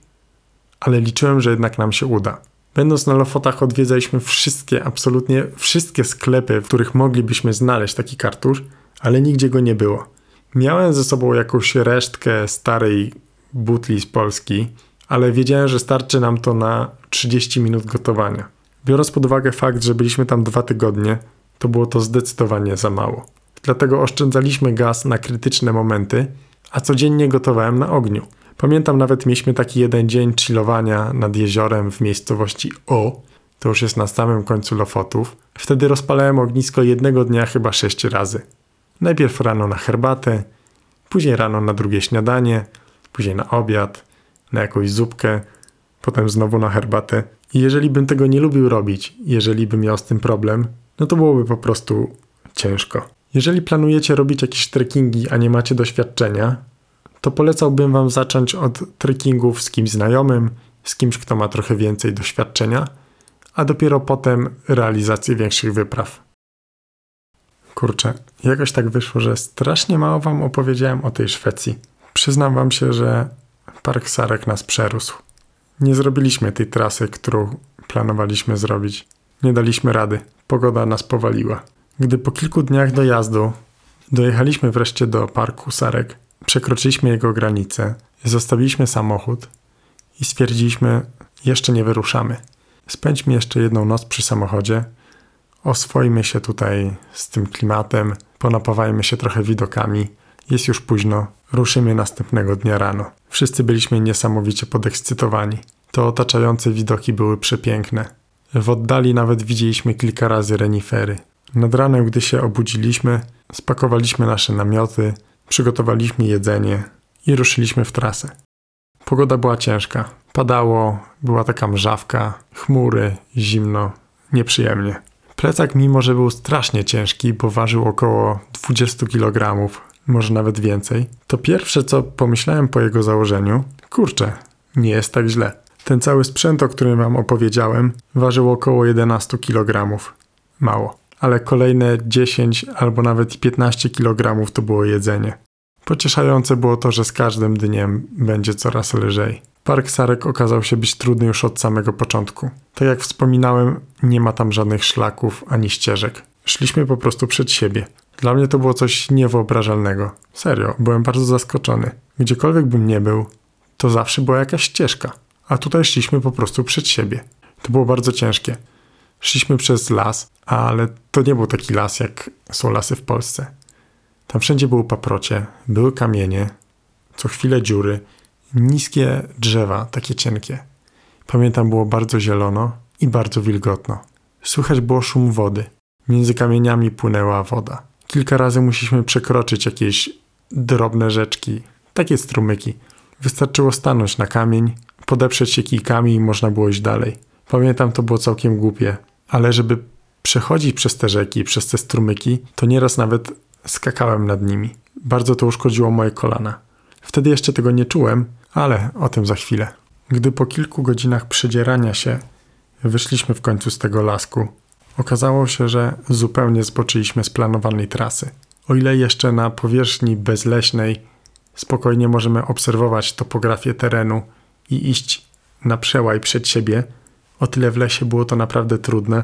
ale liczyłem, że jednak nam się uda. Będąc na Lofotach odwiedzaliśmy wszystkie, absolutnie wszystkie sklepy, w których moglibyśmy znaleźć taki kartusz, ale nigdzie go nie było. Miałem ze sobą jakąś resztkę starej butli z Polski, ale wiedziałem, że starczy nam to na 30 minut gotowania. Biorąc pod uwagę fakt, że byliśmy tam dwa tygodnie, to było to zdecydowanie za mało. Dlatego oszczędzaliśmy gaz na krytyczne momenty, a codziennie gotowałem na ogniu. Pamiętam nawet mieliśmy taki jeden dzień chillowania nad jeziorem w miejscowości O, to już jest na samym końcu Lofotów. Wtedy rozpalałem ognisko jednego dnia chyba sześć razy. Najpierw rano na herbatę, później rano na drugie śniadanie, później na obiad, na jakąś zupkę, potem znowu na herbatę. I jeżeli bym tego nie lubił robić, jeżeli bym miał z tym problem, no to byłoby po prostu ciężko. Jeżeli planujecie robić jakieś trekkingi, a nie macie doświadczenia, to polecałbym Wam zacząć od trekkingów z kimś znajomym, z kimś, kto ma trochę więcej doświadczenia, a dopiero potem realizację większych wypraw. Kurczę, jakoś tak wyszło, że strasznie mało Wam opowiedziałem o tej Szwecji. Przyznam Wam się, że Park Sarek nas przerósł. Nie zrobiliśmy tej trasy, którą planowaliśmy zrobić. Nie daliśmy rady. Pogoda nas powaliła. Gdy po kilku dniach dojazdu dojechaliśmy wreszcie do parku Sarek, przekroczyliśmy jego granicę, zostawiliśmy samochód i stwierdziliśmy, jeszcze nie wyruszamy. Spędźmy jeszcze jedną noc przy samochodzie, oswoimy się tutaj z tym klimatem, ponapawajmy się trochę widokami. Jest już późno, ruszymy następnego dnia rano. Wszyscy byliśmy niesamowicie podekscytowani. Te otaczające widoki były przepiękne. W oddali nawet widzieliśmy kilka razy renifery. Nad ranem, gdy się obudziliśmy, spakowaliśmy nasze namioty, przygotowaliśmy jedzenie i ruszyliśmy w trasę. Pogoda była ciężka. Padało, była taka mrzawka, chmury, zimno, nieprzyjemnie. Plecak, mimo że był strasznie ciężki, bo ważył około 20 kg, może nawet więcej, to pierwsze co pomyślałem po jego założeniu, kurczę, nie jest tak źle. Ten cały sprzęt, o którym wam opowiedziałem, ważył około 11 kg. Mało. Ale kolejne 10 albo nawet 15 kg to było jedzenie. Pocieszające było to, że z każdym dniem będzie coraz lżej. Park Sarek okazał się być trudny już od samego początku. Tak jak wspominałem, nie ma tam żadnych szlaków ani ścieżek. Szliśmy po prostu przed siebie. Dla mnie to było coś niewyobrażalnego. Serio, byłem bardzo zaskoczony. Gdziekolwiek bym nie był, to zawsze była jakaś ścieżka. A tutaj szliśmy po prostu przed siebie. To było bardzo ciężkie. Szliśmy przez las, ale to nie był taki las, jak są lasy w Polsce. Tam wszędzie były paprocie, były kamienie, co chwilę dziury, niskie drzewa, takie cienkie. Pamiętam, było bardzo zielono i bardzo wilgotno. Słychać było szum wody. Między kamieniami płynęła woda. Kilka razy musieliśmy przekroczyć jakieś drobne rzeczki, takie strumyki. Wystarczyło stanąć na kamień, podeprzeć się kijkami i można było iść dalej. Pamiętam, to było całkiem głupie, ale żeby przechodzić przez te rzeki, przez te strumyki, to nieraz nawet skakałem nad nimi. Bardzo to uszkodziło moje kolana. Wtedy jeszcze tego nie czułem, ale o tym za chwilę. Gdy po kilku godzinach przedzierania się wyszliśmy w końcu z tego lasku, okazało się, że zupełnie zboczyliśmy z planowanej trasy. O ile jeszcze na powierzchni bezleśnej spokojnie możemy obserwować topografię terenu i iść na przełaj przed siebie, o tyle w lesie było to naprawdę trudne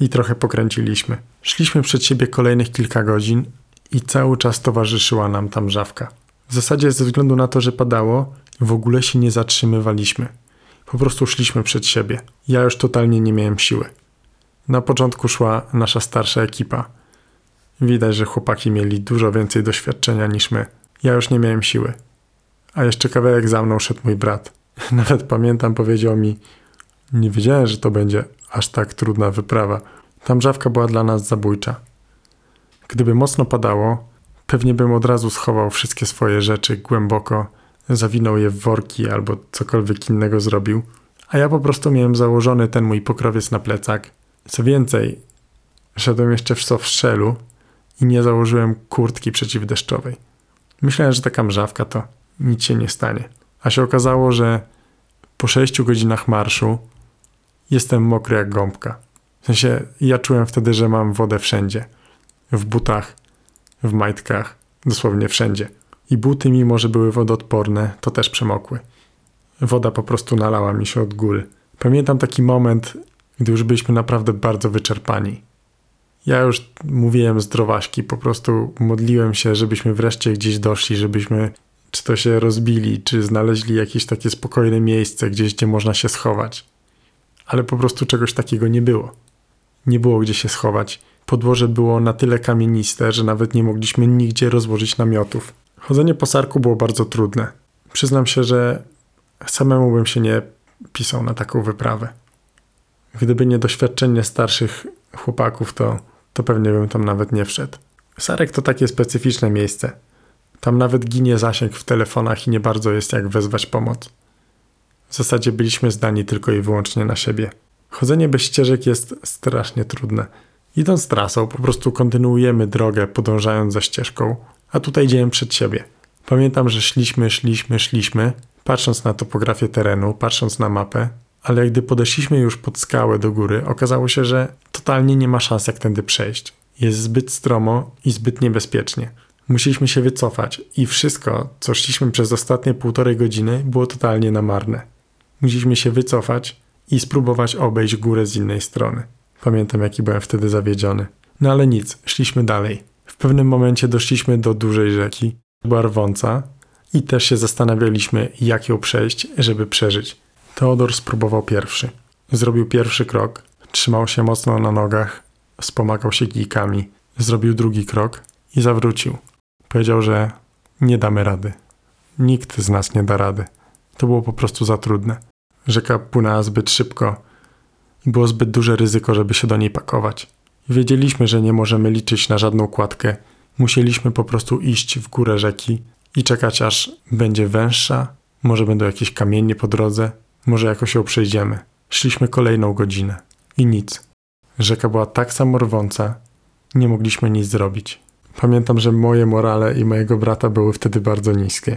i trochę pokręciliśmy. Szliśmy przed siebie kolejnych kilka godzin i cały czas towarzyszyła nam tam żawka. W zasadzie ze względu na to, że padało, w ogóle się nie zatrzymywaliśmy. Po prostu szliśmy przed siebie. Ja już totalnie nie miałem siły. Na początku szła nasza starsza ekipa. Widać, że chłopaki mieli dużo więcej doświadczenia niż my. Ja już nie miałem siły. A jeszcze kawałek za mną szedł mój brat. Nawet pamiętam, powiedział mi: Nie wiedziałem, że to będzie aż tak trudna wyprawa. Tam żawka była dla nas zabójcza. Gdyby mocno padało, pewnie bym od razu schował wszystkie swoje rzeczy głęboko, zawinął je w worki albo cokolwiek innego zrobił, a ja po prostu miałem założony ten mój pokrowiec na plecak. Co więcej, szedłem jeszcze w sofszelu i nie założyłem kurtki przeciwdeszczowej. Myślałem, że taka mrzawka to nic się nie stanie. A się okazało, że po sześciu godzinach marszu jestem mokry jak gąbka. W sensie, ja czułem wtedy, że mam wodę wszędzie. W butach, w majtkach, dosłownie wszędzie. I buty, mimo że były wodoodporne, to też przemokły. Woda po prostu nalała mi się od góry. Pamiętam taki moment, gdy już byliśmy naprawdę bardzo wyczerpani. Ja już mówiłem zdrowaśki, po prostu modliłem się, żebyśmy wreszcie gdzieś doszli, żebyśmy czy to się rozbili, czy znaleźli jakieś takie spokojne miejsce, gdzieś, gdzie można się schować. Ale po prostu czegoś takiego nie było. Nie było gdzie się schować. Podłoże było na tyle kamieniste, że nawet nie mogliśmy nigdzie rozłożyć namiotów. Chodzenie po sarku było bardzo trudne. Przyznam się, że samemu bym się nie pisał na taką wyprawę. Gdyby nie doświadczenie starszych chłopaków, to, to pewnie bym tam nawet nie wszedł. Sarek to takie specyficzne miejsce. Tam nawet ginie zasięg w telefonach i nie bardzo jest jak wezwać pomoc. W zasadzie byliśmy zdani tylko i wyłącznie na siebie. Chodzenie bez ścieżek jest strasznie trudne. Idąc trasą, po prostu kontynuujemy drogę, podążając za ścieżką, a tutaj idziemy przed siebie. Pamiętam, że szliśmy, szliśmy, szliśmy, patrząc na topografię terenu, patrząc na mapę, ale gdy podeszliśmy już pod skałę do góry, okazało się, że totalnie nie ma szans jak tędy przejść. Jest zbyt stromo i zbyt niebezpiecznie. Musieliśmy się wycofać i wszystko, co szliśmy przez ostatnie półtorej godziny, było totalnie na marne. musieliśmy się wycofać i spróbować obejść górę z innej strony. Pamiętam, jaki byłem wtedy zawiedziony. No ale nic, szliśmy dalej. W pewnym momencie doszliśmy do dużej rzeki, była rwąca i też się zastanawialiśmy, jak ją przejść, żeby przeżyć. Teodor spróbował pierwszy. Zrobił pierwszy krok, trzymał się mocno na nogach, wspomagał się kijkami. Zrobił drugi krok i zawrócił. Powiedział, że nie damy rady. Nikt z nas nie da rady. To było po prostu za trudne. Rzeka płynęła zbyt szybko i było zbyt duże ryzyko, żeby się do niej pakować. Wiedzieliśmy, że nie możemy liczyć na żadną kładkę. Musieliśmy po prostu iść w górę rzeki i czekać, aż będzie węższa, może będą jakieś kamienie po drodze, może jakoś ją przejdziemy. Szliśmy kolejną godzinę i nic. Rzeka była tak samo rwąca, nie mogliśmy nic zrobić. Pamiętam, że moje morale i mojego brata były wtedy bardzo niskie.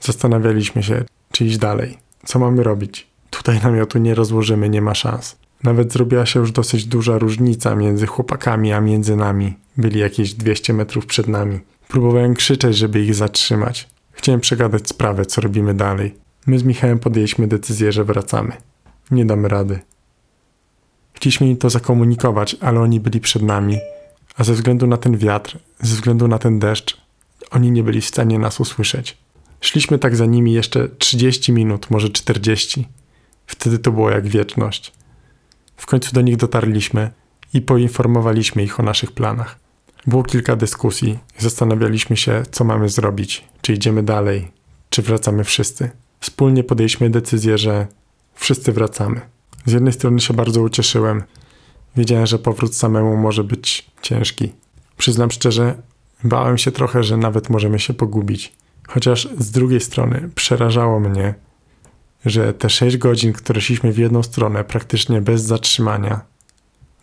Zastanawialiśmy się, czy iść dalej. Co mamy robić? Tutaj namiotu nie rozłożymy, nie ma szans. Nawet zrobiła się już dosyć duża różnica między chłopakami a między nami. Byli jakieś 200 metrów przed nami. Próbowałem krzyczeć, żeby ich zatrzymać. Chciałem przegadać sprawę, co robimy dalej. My z Michałem podjęliśmy decyzję, że wracamy. Nie damy rady. Chcieliśmy im to zakomunikować, ale oni byli przed nami, a ze względu na ten wiatr, ze względu na ten deszcz, oni nie byli w stanie nas usłyszeć. Szliśmy tak za nimi jeszcze 30 minut, może 40. Wtedy to było jak wieczność. W końcu do nich dotarliśmy i poinformowaliśmy ich o naszych planach. Było kilka dyskusji, zastanawialiśmy się, co mamy zrobić, czy idziemy dalej, czy wracamy wszyscy. Wspólnie podjęliśmy decyzję, że wszyscy wracamy. Z jednej strony się bardzo ucieszyłem. Wiedziałem, że powrót samemu może być ciężki. Przyznam szczerze, bałem się trochę, że nawet możemy się pogubić. Chociaż z drugiej strony przerażało mnie, że te 6 godzin, które szliśmy w jedną stronę praktycznie bez zatrzymania,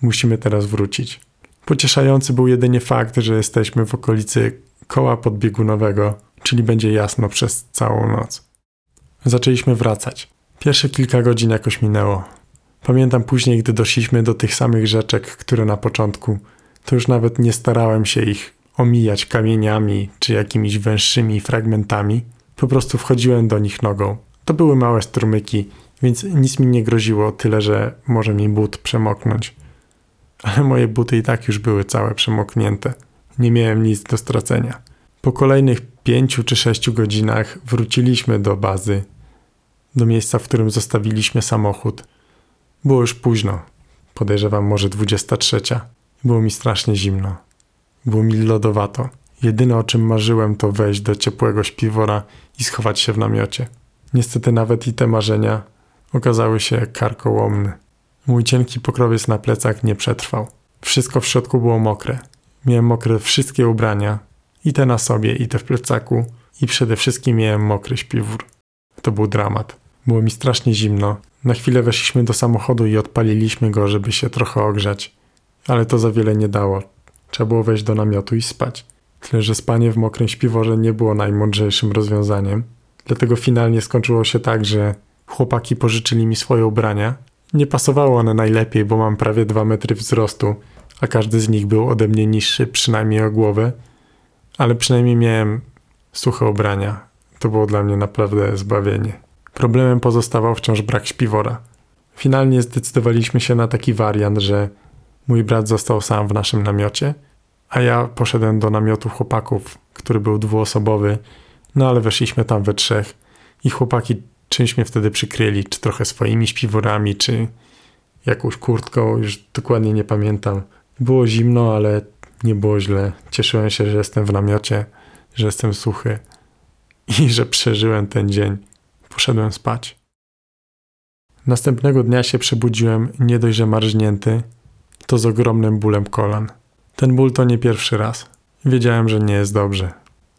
musimy teraz wrócić. Pocieszający był jedynie fakt, że jesteśmy w okolicy koła podbiegunowego, czyli będzie jasno przez całą noc. Zaczęliśmy wracać. Pierwsze kilka godzin jakoś minęło. Pamiętam później, gdy doszliśmy do tych samych rzeczek, które na początku, to już nawet nie starałem się ich omijać kamieniami czy jakimiś węższymi fragmentami. Po prostu wchodziłem do nich nogą. To były małe strumyki, więc nic mi nie groziło, tyle że może mi but przemoknąć. Ale moje buty i tak już były całe przemoknięte. Nie miałem nic do stracenia. Po kolejnych pięciu czy sześciu godzinach wróciliśmy do bazy, do miejsca, w którym zostawiliśmy samochód. Było już późno, podejrzewam może 23. Było mi strasznie zimno. Było mi lodowato. Jedyne o czym marzyłem to wejść do ciepłego śpiwora i schować się w namiocie. Niestety nawet i te marzenia okazały się karkołomne. Mój cienki pokrowiec na plecach nie przetrwał. Wszystko w środku było mokre. Miałem mokre wszystkie ubrania, i te na sobie, i te w plecaku, i przede wszystkim miałem mokry śpiwór. To był dramat. Było mi strasznie zimno. Na chwilę weszliśmy do samochodu i odpaliliśmy go, żeby się trochę ogrzać. Ale to za wiele nie dało. Trzeba było wejść do namiotu i spać. Tyle, że spanie w mokrym śpiworze nie było najmądrzejszym rozwiązaniem. Dlatego finalnie skończyło się tak, że chłopaki pożyczyli mi swoje ubrania. Nie pasowały one najlepiej, bo mam prawie dwa metry wzrostu, a każdy z nich był ode mnie niższy przynajmniej o głowę. Ale przynajmniej miałem suche ubrania. To było dla mnie naprawdę zbawienie. Problemem pozostawał wciąż brak śpiwora. Finalnie zdecydowaliśmy się na taki wariant, że mój brat został sam w naszym namiocie, a ja poszedłem do namiotu chłopaków, który był dwuosobowy, no ale weszliśmy tam we trzech i chłopaki czymś mnie wtedy przykryli, czy trochę swoimi śpiworami, czy jakąś kurtką, już dokładnie nie pamiętam. Było zimno, ale nie było źle. Cieszyłem się, że jestem w namiocie, że jestem suchy i że przeżyłem ten dzień. Poszedłem spać. Następnego dnia się przebudziłem nie dość, że marznięty, to z ogromnym bólem kolan. Ten ból to nie pierwszy raz. Wiedziałem, że nie jest dobrze.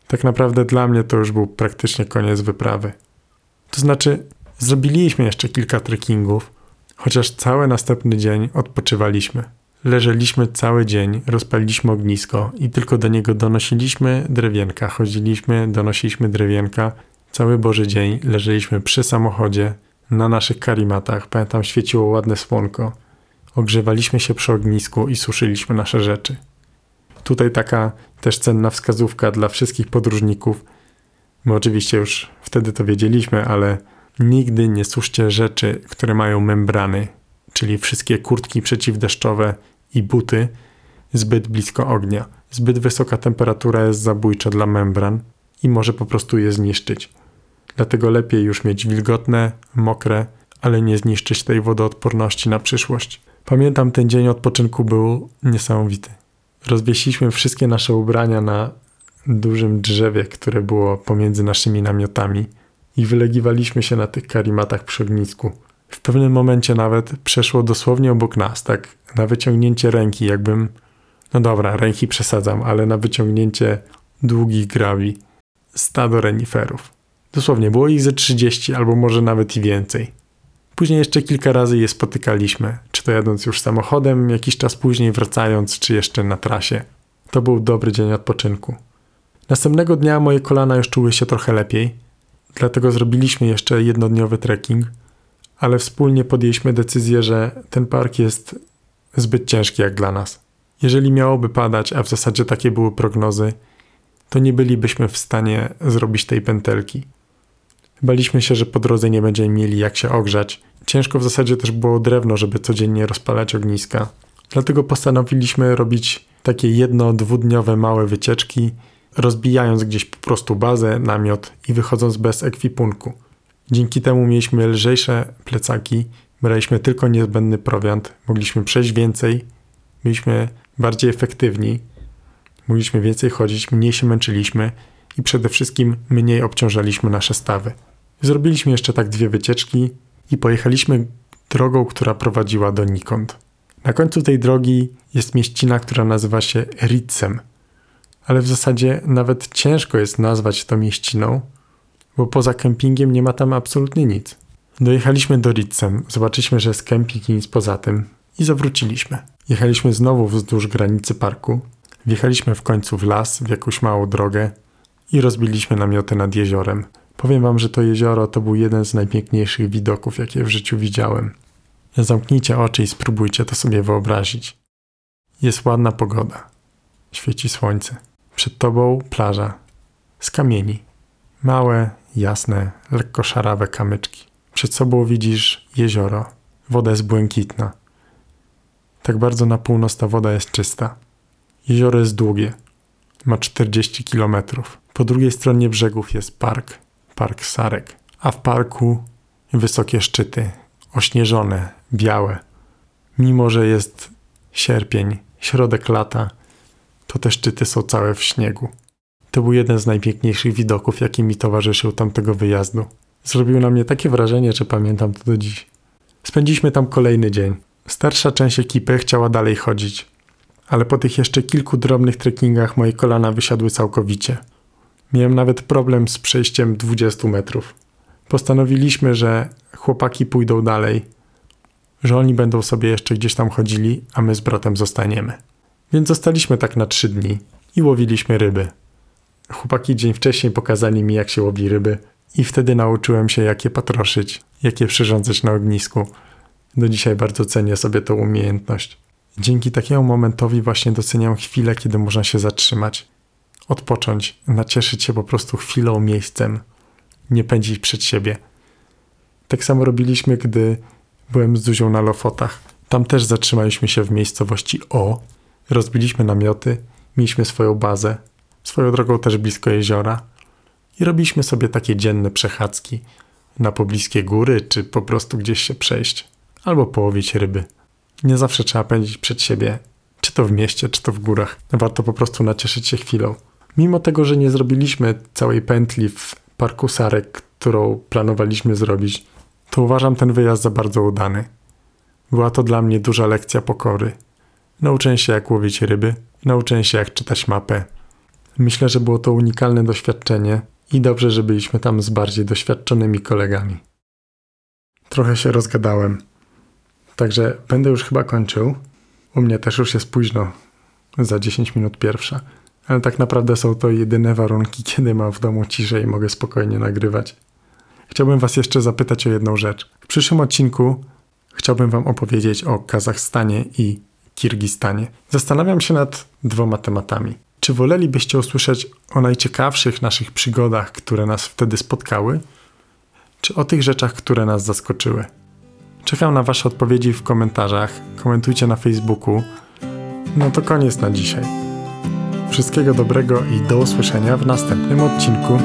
Tak naprawdę dla mnie to już był praktycznie koniec wyprawy. To znaczy, zrobiliśmy jeszcze kilka trekkingów, chociaż cały następny dzień odpoczywaliśmy. Leżeliśmy cały dzień, rozpaliliśmy ognisko i tylko do niego donosiliśmy drewienka. Chodziliśmy, donosiliśmy drewienka. Cały Boży dzień leżeliśmy przy samochodzie, na naszych karimatach. Pamiętam, świeciło ładne słonko. Ogrzewaliśmy się przy ognisku i suszyliśmy nasze rzeczy. Tutaj taka też cenna wskazówka dla wszystkich podróżników. My oczywiście już wtedy to wiedzieliśmy, ale Nigdy nie suszcie rzeczy, które mają membrany, czyli wszystkie kurtki przeciwdeszczowe i buty, zbyt blisko ognia. Zbyt wysoka temperatura jest zabójcza dla membran i może po prostu je zniszczyć. Dlatego lepiej już mieć wilgotne, mokre, ale nie zniszczyć tej wodoodporności na przyszłość. Pamiętam ten dzień odpoczynku był niesamowity. Rozwiesiliśmy wszystkie nasze ubrania na dużym drzewie, które było pomiędzy naszymi namiotami i wylegiwaliśmy się na tych karimatach przy ognisku. W pewnym momencie nawet przeszło dosłownie obok nas, tak na wyciągnięcie ręki, jakbym, no dobra, ręki przesadzam, ale na wyciągnięcie długich grawi, stado reniferów. Dosłownie, było ich ze 30 albo może nawet i więcej. Później jeszcze kilka razy je spotykaliśmy, czy to jadąc już samochodem, jakiś czas później wracając, czy jeszcze na trasie. To był dobry dzień odpoczynku. Następnego dnia moje kolana już czuły się trochę lepiej, dlatego zrobiliśmy jeszcze jednodniowy trekking, ale wspólnie podjęliśmy decyzję, że ten park jest zbyt ciężki jak dla nas. Jeżeli miałoby padać, a w zasadzie takie były prognozy, to nie bylibyśmy w stanie zrobić tej pętelki. Baliśmy się, że po drodze nie będziemy mieli jak się ogrzać. Ciężko w zasadzie też było drewno, żeby codziennie rozpalać ogniska. Dlatego postanowiliśmy robić takie jedno-dwudniowe małe wycieczki, rozbijając gdzieś po prostu bazę, namiot i wychodząc bez ekwipunku. Dzięki temu mieliśmy lżejsze plecaki, braliśmy tylko niezbędny prowiant, mogliśmy przejść więcej, byliśmy bardziej efektywni, mogliśmy więcej chodzić, mniej się męczyliśmy i przede wszystkim mniej obciążaliśmy nasze stawy. Zrobiliśmy jeszcze tak dwie wycieczki i pojechaliśmy drogą, która prowadziła donikąd. Na końcu tej drogi jest mieścina, która nazywa się Ritzem, ale w zasadzie nawet ciężko jest nazwać to mieściną, bo poza kempingiem nie ma tam absolutnie nic. Dojechaliśmy do Ritzem, zobaczyliśmy, że jest kemping i nic poza tym i zawróciliśmy. Jechaliśmy znowu wzdłuż granicy parku, wjechaliśmy w końcu w las, w jakąś małą drogę i rozbiliśmy namioty nad jeziorem. Powiem wam, że to jezioro to był jeden z najpiękniejszych widoków, jakie w życiu widziałem. Zamknijcie oczy i spróbujcie to sobie wyobrazić. Jest ładna pogoda. Świeci słońce. Przed tobą plaża. Z kamieni. Małe, jasne, lekko szarawe kamyczki. Przed sobą widzisz jezioro. Woda jest błękitna. Tak bardzo na północ ta woda jest czysta. Jezioro jest długie. Ma 40 kilometrów. Po drugiej stronie brzegów jest park. Park Sarek. A w parku wysokie szczyty. Ośnieżone, białe. Mimo, że jest sierpień, środek lata, to te szczyty są całe w śniegu. To był jeden z najpiękniejszych widoków, jaki mi towarzyszył tamtego wyjazdu. Zrobił na mnie takie wrażenie, że pamiętam to do dziś. Spędziliśmy tam kolejny dzień. Starsza część ekipy chciała dalej chodzić, ale po tych jeszcze kilku drobnych trekkingach moje kolana wysiadły całkowicie. Miałem nawet problem z przejściem 20 metrów. Postanowiliśmy, że chłopaki pójdą dalej, że oni będą sobie jeszcze gdzieś tam chodzili, a my z bratem zostaniemy. Więc zostaliśmy tak na trzy dni i łowiliśmy ryby. Chłopaki dzień wcześniej pokazali mi, jak się łowi ryby, i wtedy nauczyłem się, jak je patroszyć, jak je przyrządzać na ognisku. Do dzisiaj bardzo cenię sobie tą umiejętność. Dzięki takiemu momentowi właśnie doceniam chwilę, kiedy można się zatrzymać, odpocząć, nacieszyć się po prostu chwilą, miejscem, nie pędzić przed siebie. Tak samo robiliśmy, gdy byłem z Zuzią na Lofotach. Tam też zatrzymaliśmy się w miejscowości O, rozbiliśmy namioty, mieliśmy swoją bazę, swoją drogą też blisko jeziora i robiliśmy sobie takie dzienne przechadzki na pobliskie góry, czy po prostu gdzieś się przejść, albo połowić ryby. Nie zawsze trzeba pędzić przed siebie, czy to w mieście, czy to w górach. Warto po prostu nacieszyć się chwilą. Mimo tego, że nie zrobiliśmy całej pętli w parku Sarek, którą planowaliśmy zrobić, to uważam ten wyjazd za bardzo udany. Była to dla mnie duża lekcja pokory. Nauczyłem się jak łowić ryby, nauczyłem się jak czytać mapę. Myślę, że było to unikalne doświadczenie i dobrze, że byliśmy tam z bardziej doświadczonymi kolegami. Trochę się rozgadałem, także będę już chyba kończył. U mnie też już jest późno, za 10 minut pierwsza, ale tak naprawdę są to jedyne warunki, kiedy mam w domu ciszę i mogę spokojnie nagrywać. Chciałbym Was jeszcze zapytać o jedną rzecz. W przyszłym odcinku chciałbym Wam opowiedzieć o Kazachstanie i Kirgistanie. Zastanawiam się nad dwoma tematami. Czy wolelibyście usłyszeć o najciekawszych naszych przygodach, które nas wtedy spotkały? czy o tych rzeczach, które nas zaskoczyły. Czekam na Wasze odpowiedzi w komentarzach, komentujcie na Facebooku. No to koniec na dzisiaj. Wszystkiego dobrego i do usłyszenia w następnym odcinku.